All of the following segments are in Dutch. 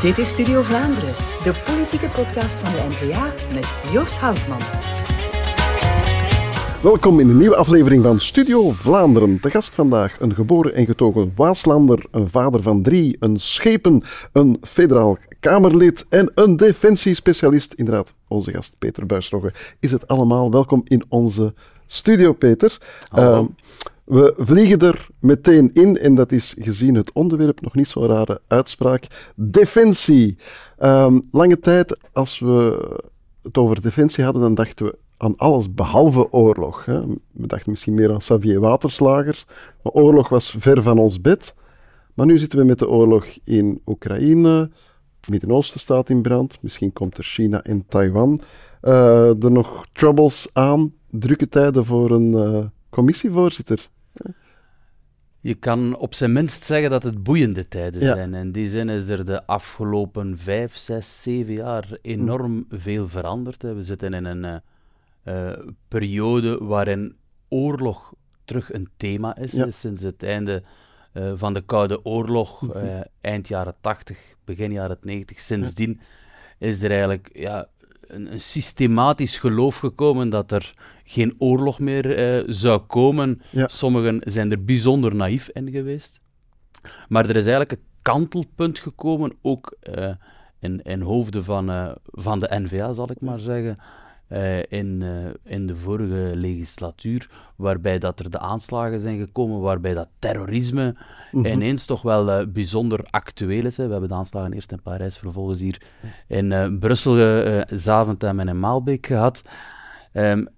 Dit is Studio Vlaanderen, de politieke podcast van de N-VA met Joost Houtman. Welkom in een nieuwe aflevering van Studio Vlaanderen. De gast vandaag een geboren en getogen Waaslander, een vader van drie, een schepen, een federaal Kamerlid en een defensiespecialist. Inderdaad, onze gast Peter Buisrogge is het allemaal. Welkom in onze studio, Peter. Hallo. We vliegen er meteen in en dat is gezien het onderwerp nog niet zo'n rare uitspraak. Defensie. Ehm, lange tijd, als we het over defensie hadden, dan dachten we aan alles behalve oorlog. Hè. We dachten misschien meer aan Xavier Waterslagers, maar oorlog was ver van ons bed. Maar nu zitten we met de oorlog in Oekraïne, Midden-Oosten staat in brand, misschien komt er China en Taiwan. Uh, er nog troubles aan, drukke tijden voor een uh, commissievoorzitter. Je kan op zijn minst zeggen dat het boeiende tijden ja. zijn. In die zin is er de afgelopen vijf, zes, zeven jaar enorm veel veranderd. We zitten in een uh, uh, periode waarin oorlog terug een thema is. Ja. Sinds het einde uh, van de Koude Oorlog, mm -hmm. eind jaren 80, begin jaren 90. Sindsdien ja. is er eigenlijk ja, een, een, systematisch geloof gekomen dat er geen oorlog meer uh, zou komen. Ja. Sommigen zijn er bijzonder naïef in geweest. Maar er is eigenlijk een kantelpunt gekomen, ook uh, in, in hoofden van, uh, van de NVA, zal ik maar zeggen. In, in de vorige legislatuur, waarbij dat er de aanslagen zijn gekomen, waarbij dat terrorisme mm -hmm. ineens toch wel bijzonder actueel is. Hè. We hebben de aanslagen eerst in Parijs, vervolgens hier in Brussel, Zaventem en in Maalbeek gehad. Um,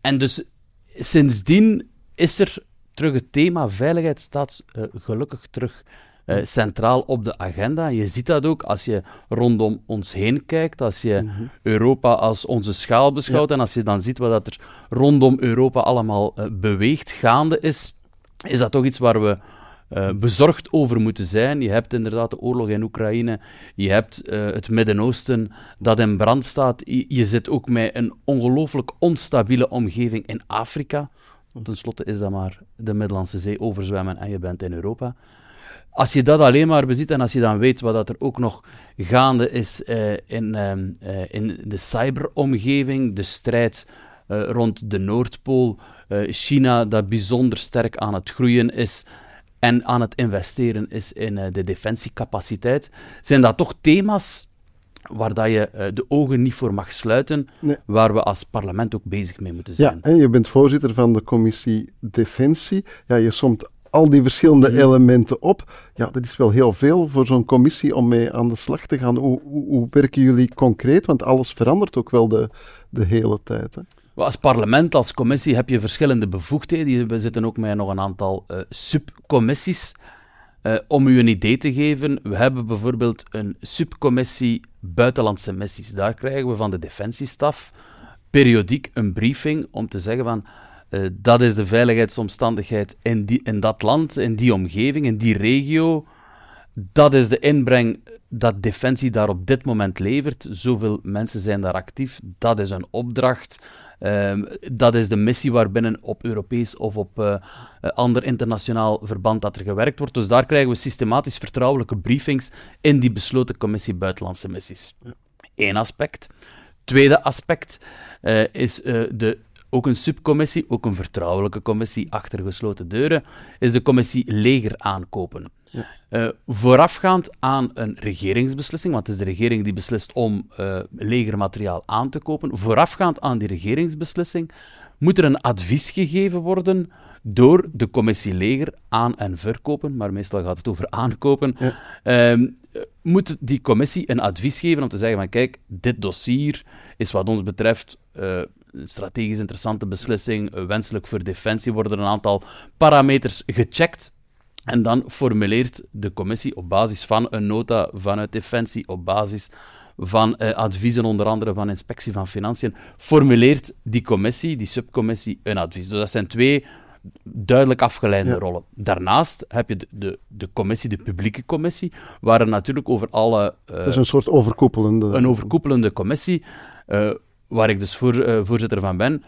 en dus sindsdien is er terug het thema veiligheid staat gelukkig terug uh, centraal op de agenda. Je ziet dat ook als je rondom ons heen kijkt, als je mm -hmm. Europa als onze schaal beschouwt ja. en als je dan ziet wat er rondom Europa allemaal uh, beweegt, gaande is, is dat toch iets waar we uh, bezorgd over moeten zijn. Je hebt inderdaad de oorlog in Oekraïne, je hebt uh, het Midden-Oosten dat in brand staat. Je, je zit ook met een ongelooflijk onstabiele omgeving in Afrika. Ten slotte is dat maar de Middellandse Zee overzwemmen en je bent in Europa. Als je dat alleen maar beziet en als je dan weet wat dat er ook nog gaande is uh, in, in de cyberomgeving, de strijd rond de Noordpool, China dat bijzonder sterk aan het groeien is, en aan het investeren is in de defensiecapaciteit, zijn dat toch thema's waar dat je de ogen niet voor mag sluiten, nee. waar we als parlement ook bezig mee moeten zijn. Ja, en je bent voorzitter van de commissie Defensie. Ja, je somt al die verschillende mm. elementen op. Ja, dat is wel heel veel voor zo'n commissie om mee aan de slag te gaan. Hoe, hoe, hoe, werken jullie concreet? Want alles verandert ook wel de, de hele tijd. Hè? Als parlement, als commissie heb je verschillende bevoegdheden. We zitten ook met nog een aantal uh, subcommissies. Uh, om u een idee te geven, we hebben bijvoorbeeld een subcommissie buitenlandse missies. Daar krijgen we van de defensiestaf periodiek een briefing om te zeggen van uh, dat is de veiligheidsomstandigheid in, die, in dat land, in die omgeving, in die regio. Dat is de inbreng dat Defensie daar op dit moment levert. Zoveel mensen zijn daar actief. Dat is een opdracht. Um, dat is de missie waarbinnen op Europees of op uh, ander internationaal verband dat er gewerkt wordt. Dus daar krijgen we systematisch vertrouwelijke briefings in die besloten commissie buitenlandse missies. Eén aspect. Tweede aspect uh, is de ook een subcommissie, ook een vertrouwelijke commissie achter gesloten deuren, is de commissie leger aankopen. Ja. Uh, voorafgaand aan een regeringsbeslissing, want het is de regering die beslist om uh, legermateriaal aan te kopen, voorafgaand aan die regeringsbeslissing moet er een advies gegeven worden door de commissie leger aan- en verkopen, maar meestal gaat het over aankopen, ja. uh, moet die commissie een advies geven om te zeggen van kijk, dit dossier is wat ons betreft uh, een strategisch interessante beslissing, uh, wenselijk voor defensie, worden een aantal parameters gecheckt. En dan formuleert de commissie op basis van een nota vanuit Defensie, op basis van uh, adviezen, onder andere van Inspectie van Financiën, formuleert die commissie, die subcommissie, een advies. Dus dat zijn twee duidelijk afgeleide ja. rollen. Daarnaast heb je de, de, de, commissie, de publieke commissie, waar er natuurlijk over alle... Uh, dat is een soort overkoepelende... Een overkoepelende commissie, uh, waar ik dus voor, uh, voorzitter van ben,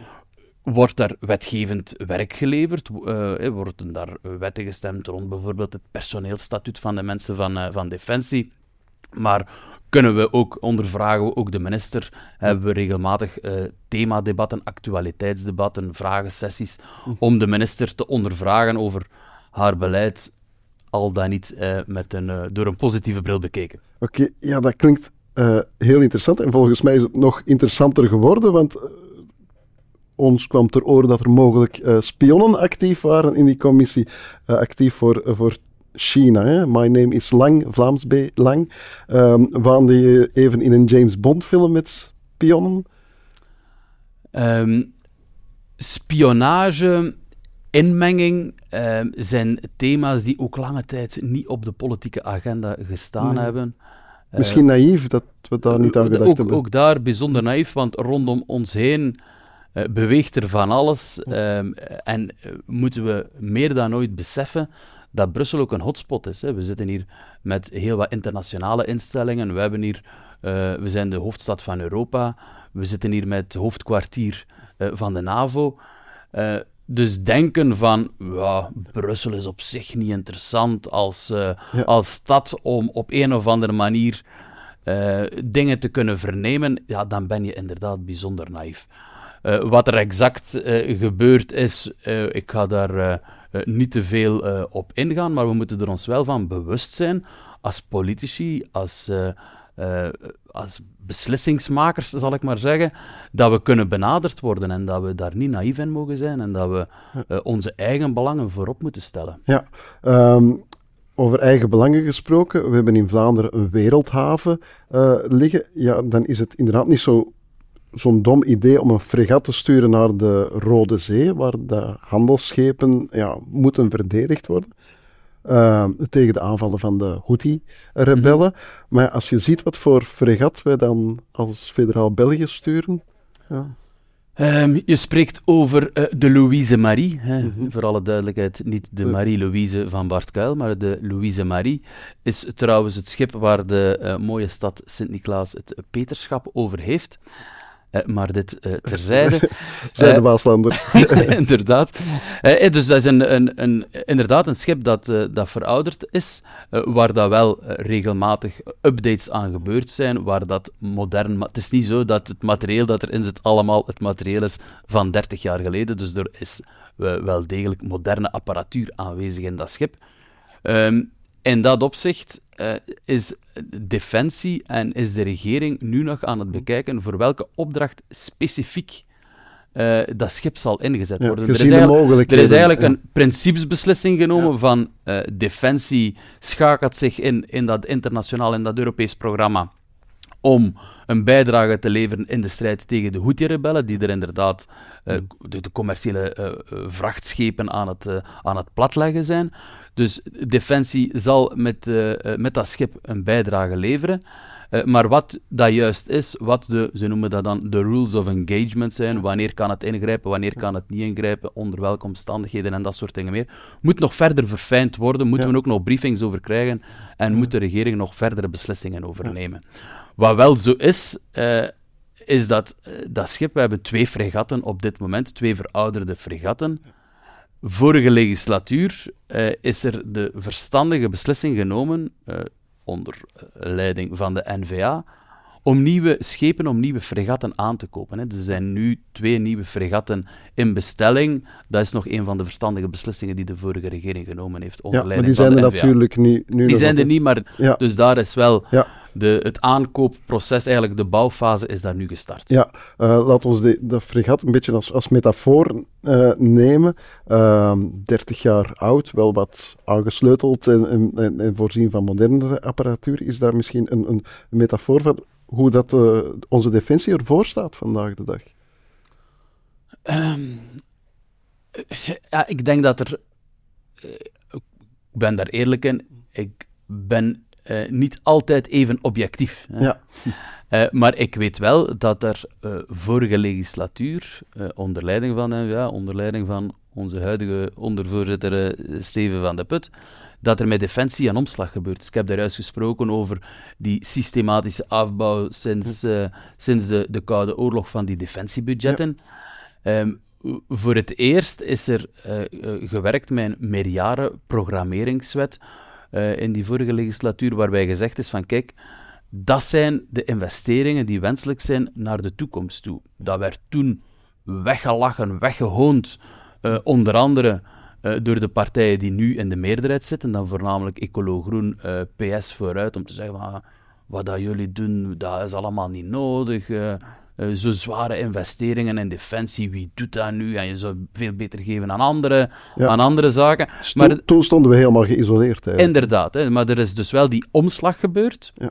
wordt daar wetgevend werk geleverd? Uh, worden daar wetten gestemd rond bijvoorbeeld het personeelstatuut van de mensen van, van Defensie? Maar kunnen we ook ondervragen, ook de minister, hebben we regelmatig uh, themadebatten, actualiteitsdebatten, vragensessies, om de minister te ondervragen over haar beleid, al dan niet met een, door een positieve bril bekeken. Oké, ja, dat klinkt heel interessant. En volgens mij is het nog interessanter geworden, want ons kwam ter oren dat er mogelijk spionnen actief waren in die commissie, actief voor, voor China. Hè? My Name is Lang, Vlaams B. Lang. Um, waande je even in een James Bond film met spionnen? Um, spionage, inmenging um, zijn thema's die ook lange tijd niet op de politieke agenda gestaan hebben. Misschien naïef dat we daar niet aan gedacht ook, hebben. Ook daar bijzonder naïef, want rondom ons heen uh, beweegt er van alles. en uh, moeten we meer dan ooit beseffen dat Brussel ook een hotspot is. Hè. We zitten hier met heel wat internationale instellingen. We, hebben hier, uh, we zijn de hoofdstad van Europa. We zitten hier met het hoofdkwartier uh, van de NAVO. Uh, dus denken van, ja, Brussel is op zich niet interessant als, ja. als stad om op een of andere manier dingen te kunnen vernemen, ja, dan ben je inderdaad bijzonder naïef. wat er exact gebeurd is, ik ga daar niet te veel op ingaan, maar we moeten er ons wel van bewust zijn als politici, als, als beslissingsmakers, zal ik maar zeggen, dat we kunnen benaderd worden en dat we daar niet naïef in mogen zijn en dat we onze eigen belangen voorop moeten stellen. Ja, um, over eigen belangen gesproken, we hebben in Vlaanderen een wereldhaven liggen. Ja, dan is het inderdaad niet zo zo'n dom idee om een fregat te sturen naar de Rode Zee, waar de handelsschepen ja, moeten verdedigd worden. Uh, tegen de aanvallen van de Houthi-rebellen. Mhm. Maar als je ziet wat voor fregat wij dan als federaal België sturen. Ja. Um, je spreekt over uh, de Louise Marie. Hè. Mm -hmm. Voor alle duidelijkheid, niet de Marie-Louise van Bart Kuil, maar de Louise Marie is trouwens het schip waar de uh, mooie stad Sint-Niklaas het Peterschap over heeft. Uh, maar dit uh, terzijde. Zijn de eh, Waaslanders. inderdaad. dus dat is een, een, een, inderdaad een schip dat, dat verouderd is, waar dat wel regelmatig updates aan gebeurd zijn, waar dat modern... Het is niet zo dat het materieel dat erin zit allemaal het materieel is van 30 jaar geleden, dus er is wel degelijk moderne apparatuur aanwezig in dat schip. Um, in dat opzicht uh, is Defensie en is de regering nu nog aan het bekijken voor welke opdracht specifiek uh, dat schip zal ingezet worden. er, is er, is eigenlijk, een principesbeslissing genomen ja. van uh, Defensie schakelt zich in in dat internationaal en dat Europees programma om een bijdrage te leveren in de strijd tegen de Houthi-rebellen, die er inderdaad uh, de, de, commerciële uh, vrachtschepen aan het, uh, aan het platleggen zijn. Dus Defensie zal met, met dat schip een bijdrage leveren. maar wat dat juist is, wat de, ze noemen dat dan de rules of engagement zijn, wanneer kan het ingrijpen, wanneer kan het niet ingrijpen, onder welke omstandigheden en dat soort dingen meer, moet nog verder verfijnd worden, moeten ja. we ook nog briefings over krijgen en ja. moet de regering nog verdere beslissingen over nemen. Wat wel zo is, uh, is dat uh, dat schip, we hebben twee fregatten op dit moment, twee verouderde fregatten. Vorige legislatuur uh, is er de verstandige beslissing genomen, onder leiding van de NVA, om nieuwe schepen, om nieuwe fregatten aan te kopen. Hè. Dus er zijn nu twee nieuwe fregatten in bestelling. Dat is nog een van de verstandige beslissingen die de vorige regering genomen heeft. Onder ja, maar die zijn er natuurlijk nu, nu Die zijn er niet, maar ja. dus daar is wel... Ja. De, het aankoopproces, eigenlijk de bouwfase, is daar nu gestart. Ja, uh, laat ons de, de fregat een beetje als, als metafoor uh, nemen. Uh, ehm, 30 jaar oud, wel wat aangesleuteld en, en, en, voorzien van modernere apparatuur. Is daar misschien een, een metafoor van hoe dat, uh, onze defensie ervoor staat vandaag de dag? Um, ja, ik denk dat er. Uh, ik ben daar eerlijk in. Ik ben uh, niet altijd even objectief. Hè. Ja. maar ik weet wel dat er vorige legislatuur, onder leiding van NVA, onder leiding van onze huidige ondervoorzitter Steven van de Put, dat er met Defensie een omslag gebeurt. Dus ik heb daar juist gesproken over die systematische afbouw sinds, uh, sinds de, de Koude Oorlog van die defensiebudgetten. Ja. Um, voor het eerst is er uh, uh, gewerkt met een meerjaren programmeringswet in die vorige legislatuur, waarbij gezegd is van kijk, dat zijn de investeringen die wenselijk zijn naar de toekomst toe. Dat werd toen weggelachen, weggehoond, uh, onder andere uh, door de partijen die nu in de meerderheid zitten, dan voornamelijk Ecolo Groen, uh, PS vooruit, om te zeggen, van, wat dat jullie doen, dat is allemaal niet nodig. Zo zware investeringen in defensie, wie doet dat nu? En je zou veel beter geven aan andere, aan andere zaken. maar, toen stonden we helemaal geïsoleerd. Eigenlijk. Inderdaad, hè, maar er is dus wel die omslag gebeurd. Ja.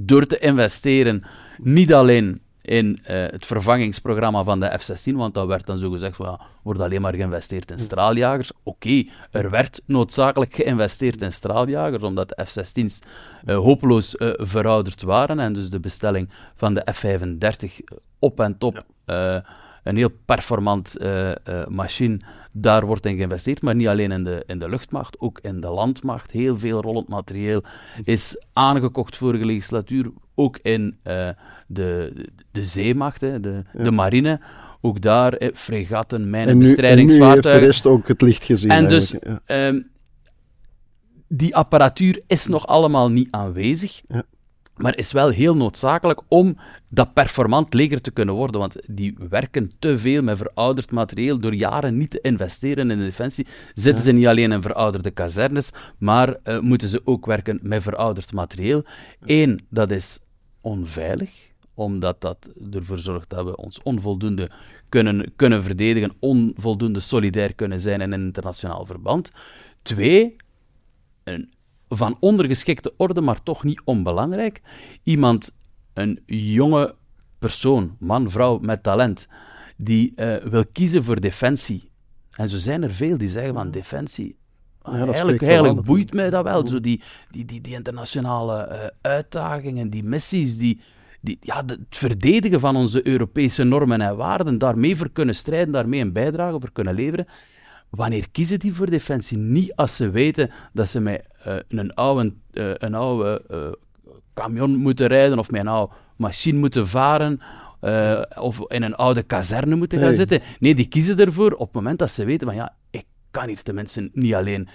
Door te investeren, niet alleen in uh, het vervangingsprogramma van de F-16, want dat werd dan zo gezegd van, wordt alleen maar geïnvesteerd in straaljagers. Oké, er werd noodzakelijk geïnvesteerd in straaljagers, omdat de F-16's uh, hopeloos uh, verouderd waren en dus de bestelling van de F-35 op en top een heel performant machine daar wordt in geïnvesteerd, maar niet alleen in de, in de luchtmacht, ook in de landmacht. Heel veel rollend materieel is aangekocht vorige legislatuur, ook in uh, de, de zeemacht, hè, de, de marine. Ook daar, eh, fregatten, mijnenbestrijdingsvaartuigen. En nu, heeft de rest ook het licht gezien. En dus, ja. um, die apparatuur is nog allemaal niet aanwezig. Ja maar is wel heel noodzakelijk om dat performant leger te kunnen worden. Want die werken te veel met verouderd materieel. Door jaren niet te investeren in de defensie, zitten ze niet alleen in verouderde kazernes, maar uh, moeten ze ook werken met verouderd materieel. Eén, dat is onveilig, omdat dat ervoor zorgt dat we ons onvoldoende kunnen, kunnen verdedigen, onvoldoende solidair kunnen zijn in een internationaal verband. Twee, een van ondergeschikte orde, maar toch niet onbelangrijk. Iemand, een jonge persoon, man, vrouw met talent, die uh, wil kiezen voor defensie. En zo zijn er veel die zeggen van defensie. Ja, eigenlijk eigenlijk boeit mij dat wel, zo die, die, die, die internationale uh, uitdagingen, die missies, die, die, ja, het verdedigen van onze Europese normen en waarden, daarmee voor kunnen strijden, daarmee een bijdrage voor kunnen leveren. Wanneer kiezen die voor defensie? Niet als ze weten dat ze met uh, een oude, uh, een oude uh, camion moeten rijden of met een oude machine moeten varen of in een oude kazerne moeten gaan zitten. Nee, die kiezen ervoor op het moment dat ze weten van ja, ik kan hier tenminste niet alleen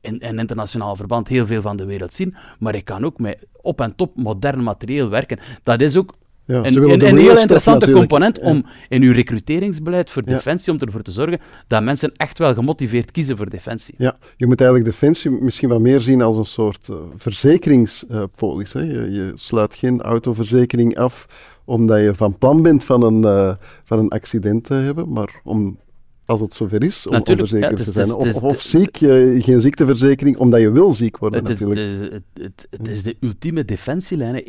in, in internationaal verband heel veel van de wereld zien, maar ik kan ook met op en top modern materieel werken. Dat is ook ja, een, een, een heel interessante component om in uw recruteringsbeleid voor Defensie, om ervoor te zorgen dat mensen echt wel gemotiveerd kiezen voor Defensie. Ja, je moet eigenlijk Defensie misschien wat meer zien als een soort uh, verzekeringspolis. Uh, je, je, sluit geen autoverzekering af omdat je van plan bent van een, uh, van een accident te hebben, maar om als het zover is, om, om verzekerd te zijn. Of, of, ziek, geen ziekteverzekering, omdat je wil ziek worden het natuurlijk. Is, het, het, het, is de ultieme defensielijn.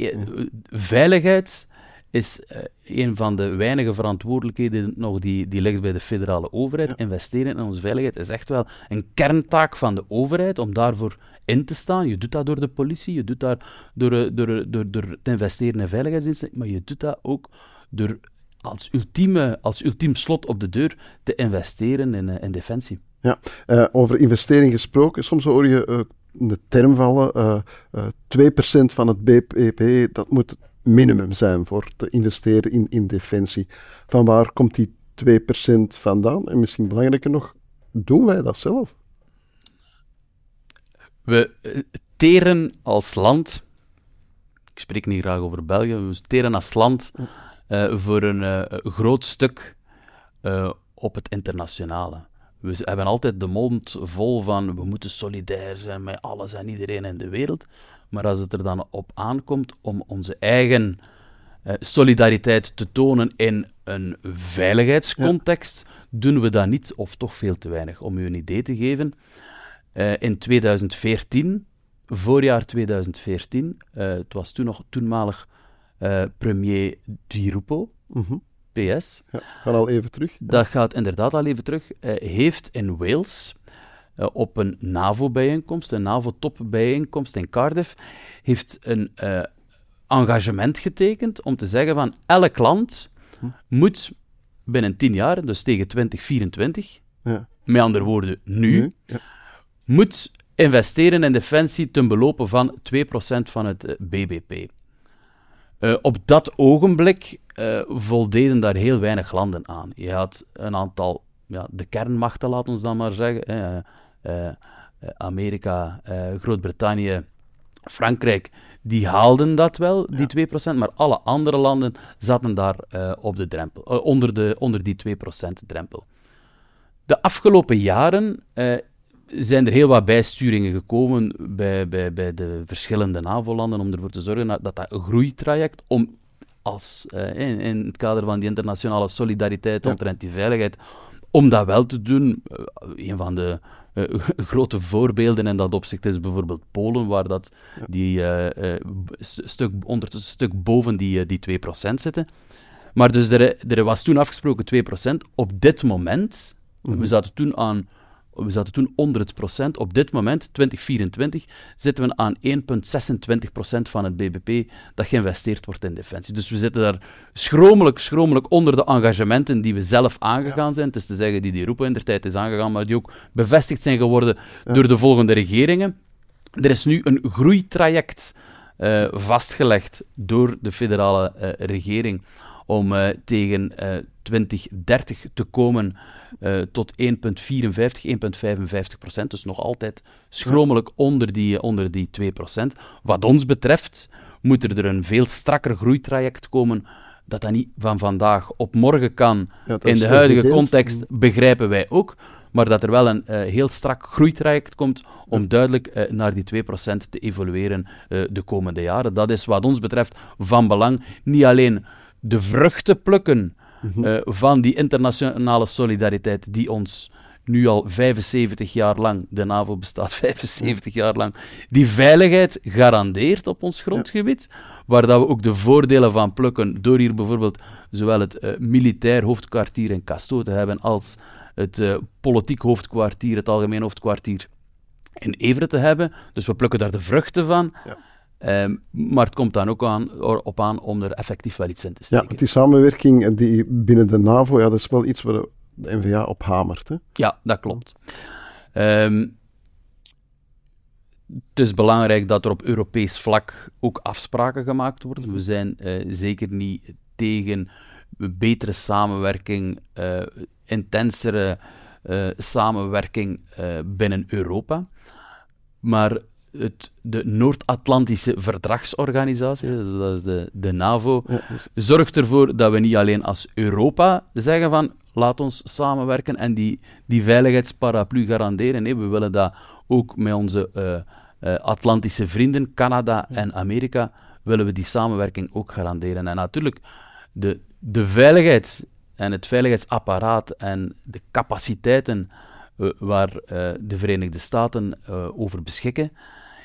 Veiligheid is uh, een van de weinige verantwoordelijkheden nog die, die ligt bij de federale overheid. Investeren in onze veiligheid is echt wel een kerntaak van de overheid om daarvoor in te staan. Je doet dat door de politie, je doet dat door, eh, door, door, door te investeren in veiligheidsdiensten, maar je doet dat ook door als, ultieme, als ultiem slot op de deur te investeren in, uh, in defensie. Ja, uh, over investering gesproken, soms hoor je de term vallen, 2% van het BPP, dat moet minimum zijn voor te investeren in, in defensie. Van waar komt die 2% vandaan? En misschien belangrijker nog, doen wij dat zelf? We eh, teren als land, ik spreek niet graag over België, we teren als land uh, voor een uh, groot stuk op het internationale. We hebben altijd de mond vol van we moeten solidair zijn met alles en iedereen in de wereld. Maar als het er dan op aankomt om onze eigen uh, solidariteit te tonen in een veiligheidscontext, doen we dat niet, of toch veel te weinig. Om u een idee te geven, uh, in 2014, voorjaar 2014, uh, eh, het was toen nog toenmalig premier Di Rupo, mm -hmm. PS. Ja, gaat al even terug. Dat gaat inderdaad al even terug. heeft in Wales uh, op een NAVO-bijeenkomst, een NAVO-topbijeenkomst in Cardiff, heeft een uh, engagement getekend om te zeggen van elk land hm. moet binnen 10 jaar, dus tegen 2024, ja. met andere woorden nu, ja. moet investeren in defensie ten belopen van 2% van het uh, BBP. op dat ogenblik voldeden daar heel weinig landen aan. Je had een aantal, ja, de kernmachten, laat ons dan maar zeggen, uh, Amerika, uh, Groot-Brittannië, Frankrijk, die haalden dat wel, die 2%, maar alle andere landen zaten daar op de drempel, onder, de, onder die 2% drempel. De afgelopen jaren zijn er heel wat bijsturingen gekomen bij, bij, bij de verschillende NAVO-landen om ervoor te zorgen dat dat groeitraject, om als, in, in, het kader van die internationale solidariteit ja. omtrent die veiligheid, om dat wel te doen. Een van de uh, grote voorbeelden in dat opzicht is bijvoorbeeld Polen, waar dat die stuk, ondertussen stuk boven die, die 2% zitten. Maar dus er, er was toen afgesproken 2%. Op dit moment, mm -hmm. we zaten toen aan we zaten toen onder het procent. Op dit moment, 2024, zitten we aan 1,26 procent van het bbp dat geïnvesteerd wordt in defensie. Dus we zitten daar schromelijk, schromelijk onder de engagementen die we zelf aangegaan zijn. Het is te zeggen die die roepen in de tijd is aangegaan, maar die ook bevestigd zijn geworden door de volgende regeringen. Er is nu een groeitraject uh, vastgelegd door de federale uh, regering om uh, tegen 2030 te komen uh, tot 1,54, 1,55 procent. Dus nog altijd schromelijk onder die, onder die 2 procent. Wat ons betreft moet er een veel strakker groeitraject komen dat dat niet van vandaag op morgen kan. in de huidige context begrijpen wij ook. Maar dat er wel een uh, heel strak groeitraject komt om duidelijk uh, naar die 2% te evolueren uh, de komende jaren. Dat is wat ons betreft van belang. Niet alleen de vruchten plukken Mhm. Eh, van die internationale solidariteit die ons nu al 75 jaar lang, de NAVO bestaat 75 jaar lang, die veiligheid garandeert op ons grondgebied, waar dat we ook de voordelen van plukken door hier bijvoorbeeld zowel het uh, militair hoofdkwartier in Casto te hebben als het uh, politiek hoofdkwartier, het algemeen hoofdkwartier in Evere te hebben. Dus we plukken daar de vruchten van. Ja. Um, maar het komt dan ook aan, op aan om er effectief wel iets in te steken. Ja, die samenwerking die binnen de NAVO, ja, dat is wel iets waar de NVA op hamert. Hè? Ja, dat klopt. Um, het is belangrijk dat er op Europees vlak ook afspraken gemaakt worden. We zijn uh, zeker niet tegen betere samenwerking, uh, intensere uh, samenwerking binnen Europa. Maar het, de Noord-Atlantische Verdragsorganisatie, dus dat is de, de NAVO, zorgt ervoor dat we niet alleen als Europa zeggen van laat ons samenwerken en die, die veiligheidsparaplu garanderen. Nee, we willen dat ook met onze uh, uh, Atlantische vrienden, Canada en Amerika, willen we die samenwerking ook garanderen. En natuurlijk, de, de veiligheid en het veiligheidsapparaat en de capaciteiten uh, waar de Verenigde Staten over beschikken,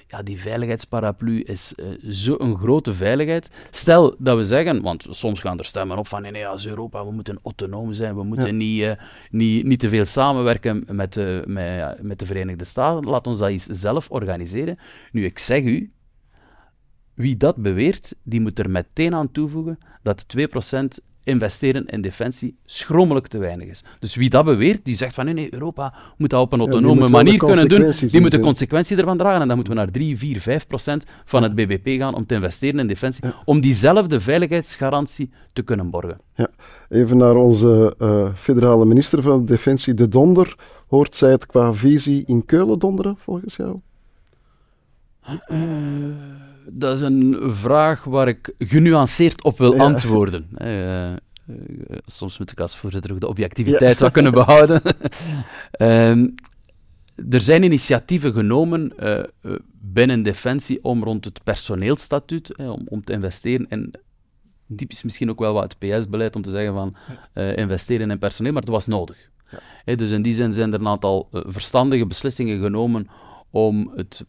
ja, die veiligheidsparaplu is uh, zo'n grote veiligheid. Stel dat we zeggen, want soms gaan er stemmen op van nee, nee als Europa, we moeten autonoom zijn, we moeten niet, uh, niet, niet te veel samenwerken met, uh, met, met de Verenigde Staten. Laat ons dat eens zelf organiseren. Nu, ik zeg u, wie dat beweert, die moet er meteen aan toevoegen dat 2% investeren in defensie schromelijk te weinig is. Dus wie dat beweert, die zegt van nee, nee Europa moet dat op een autonome manier kunnen doen, die moet de consequentie ervan dragen. En dan moeten we naar 3, 4, 5 procent van het bbp gaan om te investeren in defensie, om diezelfde veiligheidsgarantie te kunnen borgen. Ja. Even naar onze uh, federale minister van Defensie, De Donder. Hoort zij het qua visie in Keulen donderen, volgens jou? Uh, dat is een vraag waar ik genuanceerd op wil antwoorden. Uh, uh, soms moet ik als voorzitter ook de objectiviteit ja. kunnen behouden. um, er zijn initiatieven genomen uh, binnen Defensie om rond het personeelstatuut, om, om te investeren in typisch misschien ook wel wat het PS-beleid om te zeggen van investeren in personeel, maar het was nodig. Ja. dus in die zin zijn er een aantal verstandige beslissingen genomen om het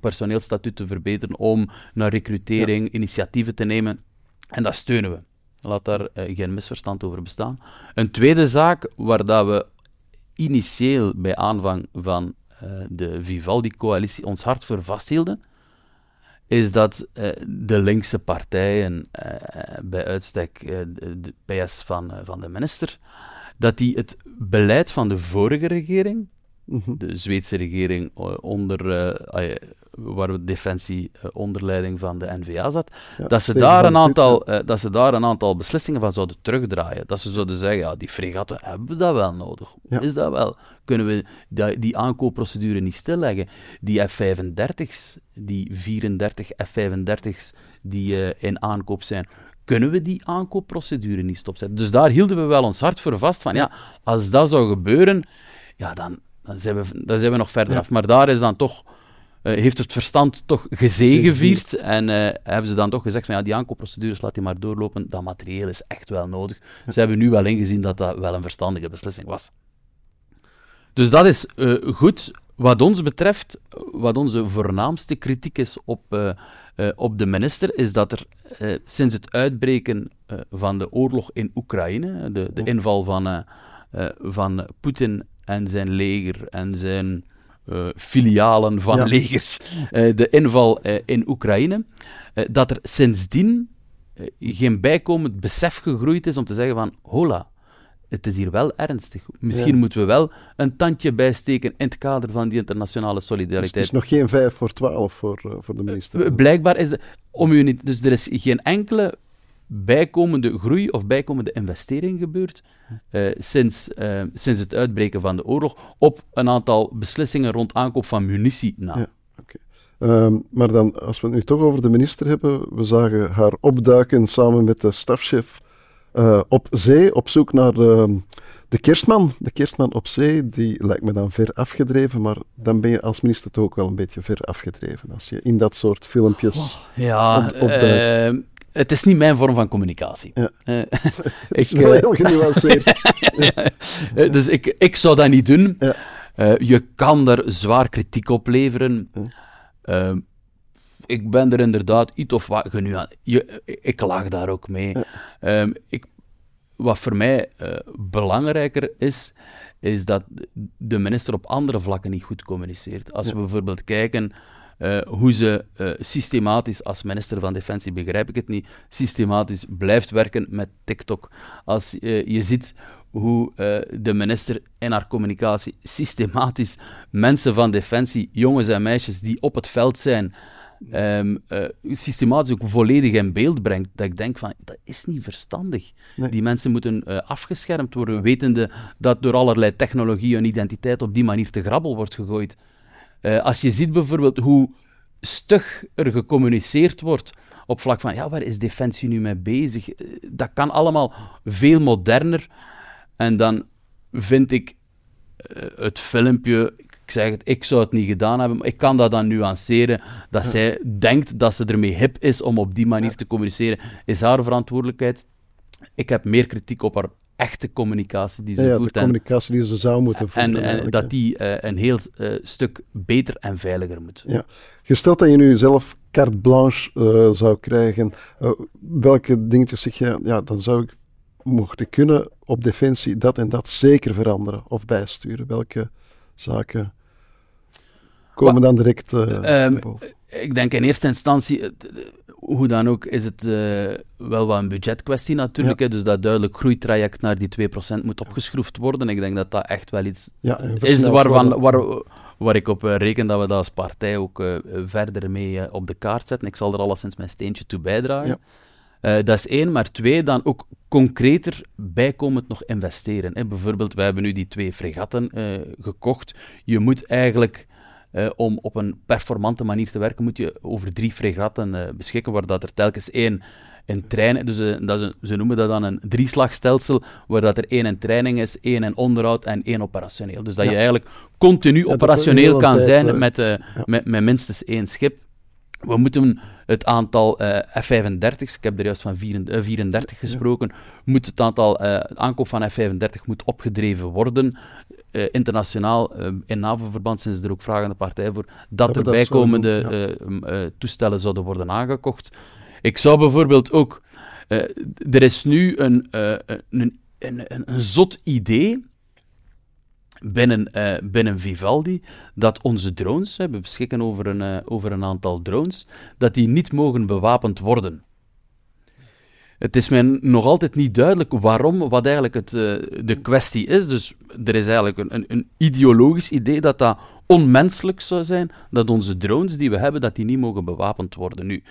personeelstatuut te verbeteren, om naar recrutering initiatieven te nemen. En dat steunen we. Laat daar uh, geen misverstand over bestaan. Een tweede zaak waar dat we initieel bij aanvang van uh, de Vivaldi-coalitie ons hart voor vasthielden, is dat uh, de linkse partijen, bij uitstek de PS van, van de minister, dat die het beleid van de vorige regering, Mhm. de Zweedse regering eh, onder, uh, waar de Defensie onder leiding van de NVA zat, dat, ze daar een aantal, dat ze daar een aantal beslissingen van zouden terugdraaien. Dat ze zouden zeggen, ja, die fregatten hebben we dat wel nodig. Is dat wel? Kunnen we die, die aankoopprocedure niet stilleggen? Die F-35's, die 34 F-35's die in aankoop zijn, kunnen we die aankoopprocedure niet stopzetten. Dus daar hielden we wel ons hart voor vast van, ja, als dat zou gebeuren, ja, dan, dan, zijn, we, dan zijn we nog verder af. Maar daar is dan toch... Uh, heeft het verstand toch gezegevierd en uh, hebben ze dan toch gezegd van ja, die aankoopprocedures laat die maar doorlopen, dat materieel is echt wel nodig. Ze hebben nu wel ingezien dat dat wel een verstandige beslissing was. Dus dat is uh, goed. Wat ons betreft, wat onze voornaamste kritiek is op uh, op de minister is dat er sinds het uitbreken van de oorlog in Oekraïne, de, de inval van, van Poetin en zijn leger en zijn filialen van ja. legers, de inval in Oekraïne, dat er sindsdien geen bijkomend besef gegroeid is om te zeggen van hola, het is hier wel ernstig. Misschien moeten we wel een tandje bijsteken in het kader van die internationale solidariteit. Dus het is nog geen 5 voor 12 voor, voor de minister. Blijkbaar is het, om u niet, dus er is geen enkele bijkomende groei of bijkomende investering gebeurd uh, sinds, sinds het uitbreken van de oorlog op een aantal beslissingen rond aankoop van munitie na. Ja, okay. um, maar dan, als we het nu toch over de minister hebben, we zagen haar opduiken samen met de stafchef uh, op zee op zoek naar de, de kerstman. De kerstman op zee, die lijkt me dan ver afgedreven, maar dan ben je als minister toch ook wel een beetje ver afgedreven als je in dat soort filmpjes oh, ja, op, opduikt. Het is niet mijn vorm van communicatie. Ja. Uh, ik, is wel heel genuanceerd. ja. dus ik, ik zou dat niet doen. Ja. je kan er zwaar kritiek op leveren. Ehm, ik ben er inderdaad iets of wat genuanceerd. Je, ik lag daar ook mee. Um, ik, wat voor mij belangrijker is, is dat de minister op andere vlakken niet goed communiceert. Als we bijvoorbeeld kijken uh, hoe ze uh, systematisch, als minister van Defensie begrijp ik het niet, systematisch blijft werken met TikTok. Als je ziet hoe de minister in haar communicatie systematisch mensen van Defensie, jongens en meisjes die op het veld zijn, um, uh, systematisch ook volledig in beeld brengt, dat ik denk van, dat is niet verstandig. Die mensen moeten uh, afgeschermd worden, wetende dat door allerlei technologie hun identiteit op die manier te grabbel wordt gegooid. Uh, als je ziet bijvoorbeeld hoe stug er gecommuniceerd wordt op vlak van, ja, waar is Defensie nu mee bezig? Dat kan allemaal veel moderner. En dan vind ik het filmpje, ik zeg het, ik zou het niet gedaan hebben, maar ik kan dat dan nuanceren. Dat zij denkt dat ze ermee hip is om op die manier te communiceren, is haar verantwoordelijkheid. Ik heb meer kritiek op haar echte communicatie die ze ja, voert. De communicatie die ze zou moeten voeren. En, en dat die uh, een heel uh, stuk beter en veiliger moet. Ja. Gesteld dat je nu zelf carte blanche uh, zou krijgen, welke dingetjes zeg je, ja, dan zou ik, mocht ik kunnen, op defensie dat en dat zeker veranderen of bijsturen? Welke zaken komen dan direct uh, boven? Ik denk in eerste instantie, eh, hoe dan ook, is het uh, wel wat een budgetkwestie natuurlijk. Ja. Hè, dus dat duidelijk groeitraject naar die 2% moet opgeschroefd worden. Ik denk dat dat echt wel iets ja, is waarvan, waar, waar ik op reken dat we dat als partij ook uh, verder mee op de kaart zetten. Ik zal er alleszins mijn steentje toe bijdragen. Ja. Dat is één, maar twee, dan ook concreter bijkomend nog investeren. Hè. Bijvoorbeeld, wij hebben nu die twee fregatten gekocht. Je moet eigenlijk, uh, om op een performante manier te werken, moet je over drie fregatten beschikken, waar dat er telkens één in training, dus dat is, ze noemen dat dan een drieslagstelsel, waar dat er één in training is, één in onderhoud en één operationeel. Dus dat ja. je eigenlijk continu ja, operationeel kan tijd, zijn met, ja. met, met minstens één schip. We moeten het aantal uh, F-35's, ik heb er juist van 34, 34 gesproken, moet het aantal uh, aankoop van F-35 moet opgedreven worden. Uh, internationaal, in NAVO-verband zijn ze er ook vragende partij voor, dat, dat er bijkomende ja. toestellen zouden worden aangekocht. Ik zou bijvoorbeeld ook... er is nu een, een, een, een, een zot idee binnen, uh, binnen Vivaldi dat onze drones, we beschikken over een, uh, over een aantal drones, dat die niet mogen bewapend worden. het is mij nog altijd niet duidelijk waarom, wat eigenlijk het, uh, de kwestie is. Dus er is eigenlijk een, een, een, ideologisch idee dat dat onmenselijk zou zijn, dat onze drones die we hebben, dat die niet mogen bewapend worden. Nu,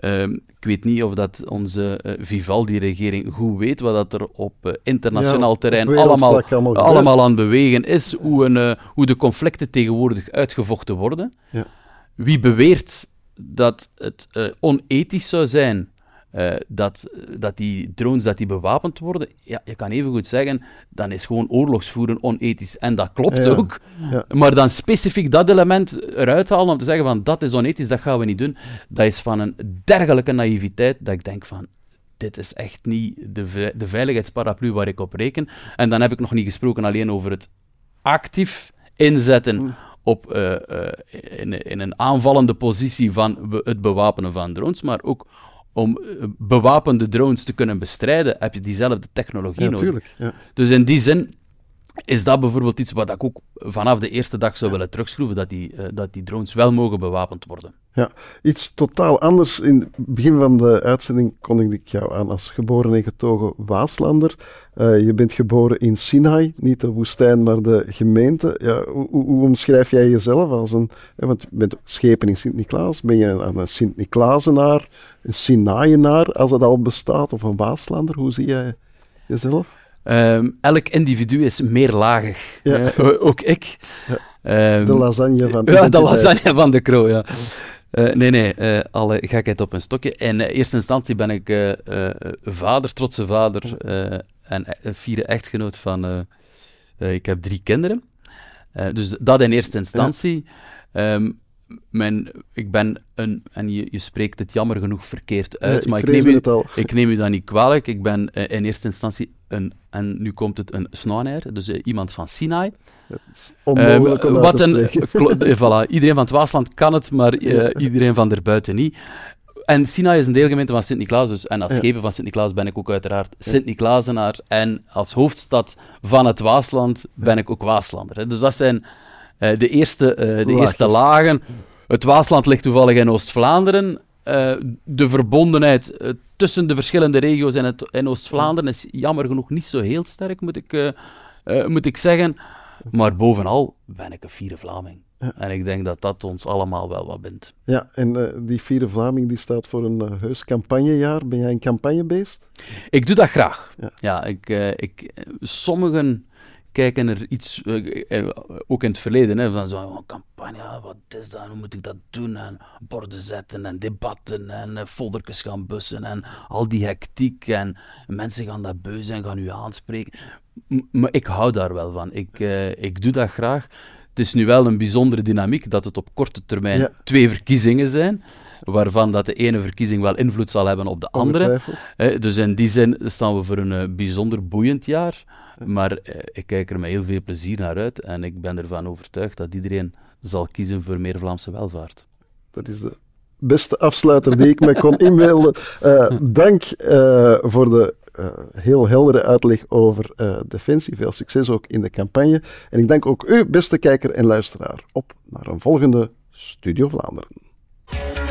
uh, ik weet niet of dat onze uh, Vivaldi-regering goed weet wat dat er op uh, internationaal ja, terrein allemaal, allemaal, allemaal, aan bewegen is, hoe, een, hoe de conflicten tegenwoordig uitgevochten worden. Ja. Wie beweert dat het onethisch zou zijn uh, dat, dat die drones dat die bewapend worden, ja, je kan even goed zeggen, dan is gewoon oorlogsvoeren onethisch. En dat klopt ook. Ja. Maar dan specifiek dat element eruit halen om te zeggen van dat is onethisch, dat gaan we niet doen, dat is van een dergelijke naïviteit dat ik denk van dit is echt niet de, de veiligheidsparaplu waar ik op reken. En dan heb ik nog niet gesproken alleen over het actief inzetten mm. op, uh, uh, in, in, een aanvallende positie van het bewapenen van drones, maar ook om eh, bewapende drones te kunnen bestrijden, heb je diezelfde technologie ja, nodig. ja. Dus in die zin is dat bijvoorbeeld iets wat ik ook vanaf de eerste dag zou willen terugschroeven, dat die, uh, dat die drones wel mogen bewapend worden. Ja, iets totaal anders. In het begin van de uitzending kondigde ik jou aan als geboren en getogen Waaslander. Uh, je bent geboren in Sinai, niet de woestijn, maar de gemeente. Ja, hoe, hoe omschrijf jij jezelf als een... want je bent schepen in Sint-Niklaas. Ben je een, een Sint-Niklaasenaar, een Sinaienaar, als het al bestaat, of een Waaslander? Hoe zie jij jezelf? Um, elk individu is meerlagig. Ja. Uh, ook ik. Ja. Um, de lasagne van de Ja, de lasagne van de kroon, ja. Uh, nee, nee, uh, alle gekheid op een stokje. In eerste instantie ben ik vader, trotse vader en vierde echtgenoot van... ik heb drie kinderen. dus dat in eerste instantie. Ja. Um, mijn, ik ben een, en je, je spreekt het jammer genoeg verkeerd uit, maar ik neem, u, ik neem u dat niet kwalijk. Ik ben uh, in eerste instantie een, en nu komt het een Snoaner, dus uh, iemand van Sinai. onmogelijk um, wat een, voilà, Iedereen van het Waasland kan het, maar iedereen van erbuiten niet. En Sinai is een deelgemeente van Sint-Niklaas, dus, en als ja. schepen van Sint-Niklaas ben ik ook uiteraard Sint-Niklaasenaar. En als hoofdstad van het Waasland ben ik ook Waaslander. Hè. Dus dat zijn de eerste, de eerste lagen. Het Waasland ligt toevallig in Oost-Vlaanderen. Uh, de verbondenheid tussen de verschillende regio's in, het, in Oost-Vlaanderen is jammer genoeg niet zo heel sterk, moet ik, moet ik zeggen. Maar bovenal ben ik een vierde Vlaming. Ja. En ik denk dat dat ons allemaal wel wat bindt. Ja, en uh, die vierde Vlaming die staat voor een uh, heus campagnejaar. Ben jij een campagnebeest? Ik doe dat graag. Ja, ja ik, uh, ik, sommigen kijken er iets, uh, ook in het verleden, hè, van zo'n campagne, wat is dat, hoe moet ik dat doen, en borden zetten, en debatten, en uh, foldertjes gaan bussen, en al die hectiek, en mensen gaan dat beu zijn, gaan u aanspreken. maar ik hou daar wel van, ik, uh, ik doe dat graag. Het is nu wel een bijzondere dynamiek dat het op korte termijn ja. twee verkiezingen zijn waarvan dat de ene verkiezing wel invloed zal hebben op de andere. dus in die zin staan we voor een bijzonder boeiend jaar. Maar uh, ik kijk er met heel veel plezier naar uit en ik ben ervan overtuigd dat iedereen zal kiezen voor meer Vlaamse welvaart. Dat is de beste afsluiter die ik me kon inbeelden. Uh, dank voor de heel heldere uitleg over Defensie. Veel succes ook in de campagne. En ik dank ook u, beste kijker en luisteraar, op naar een volgende Studio Vlaanderen.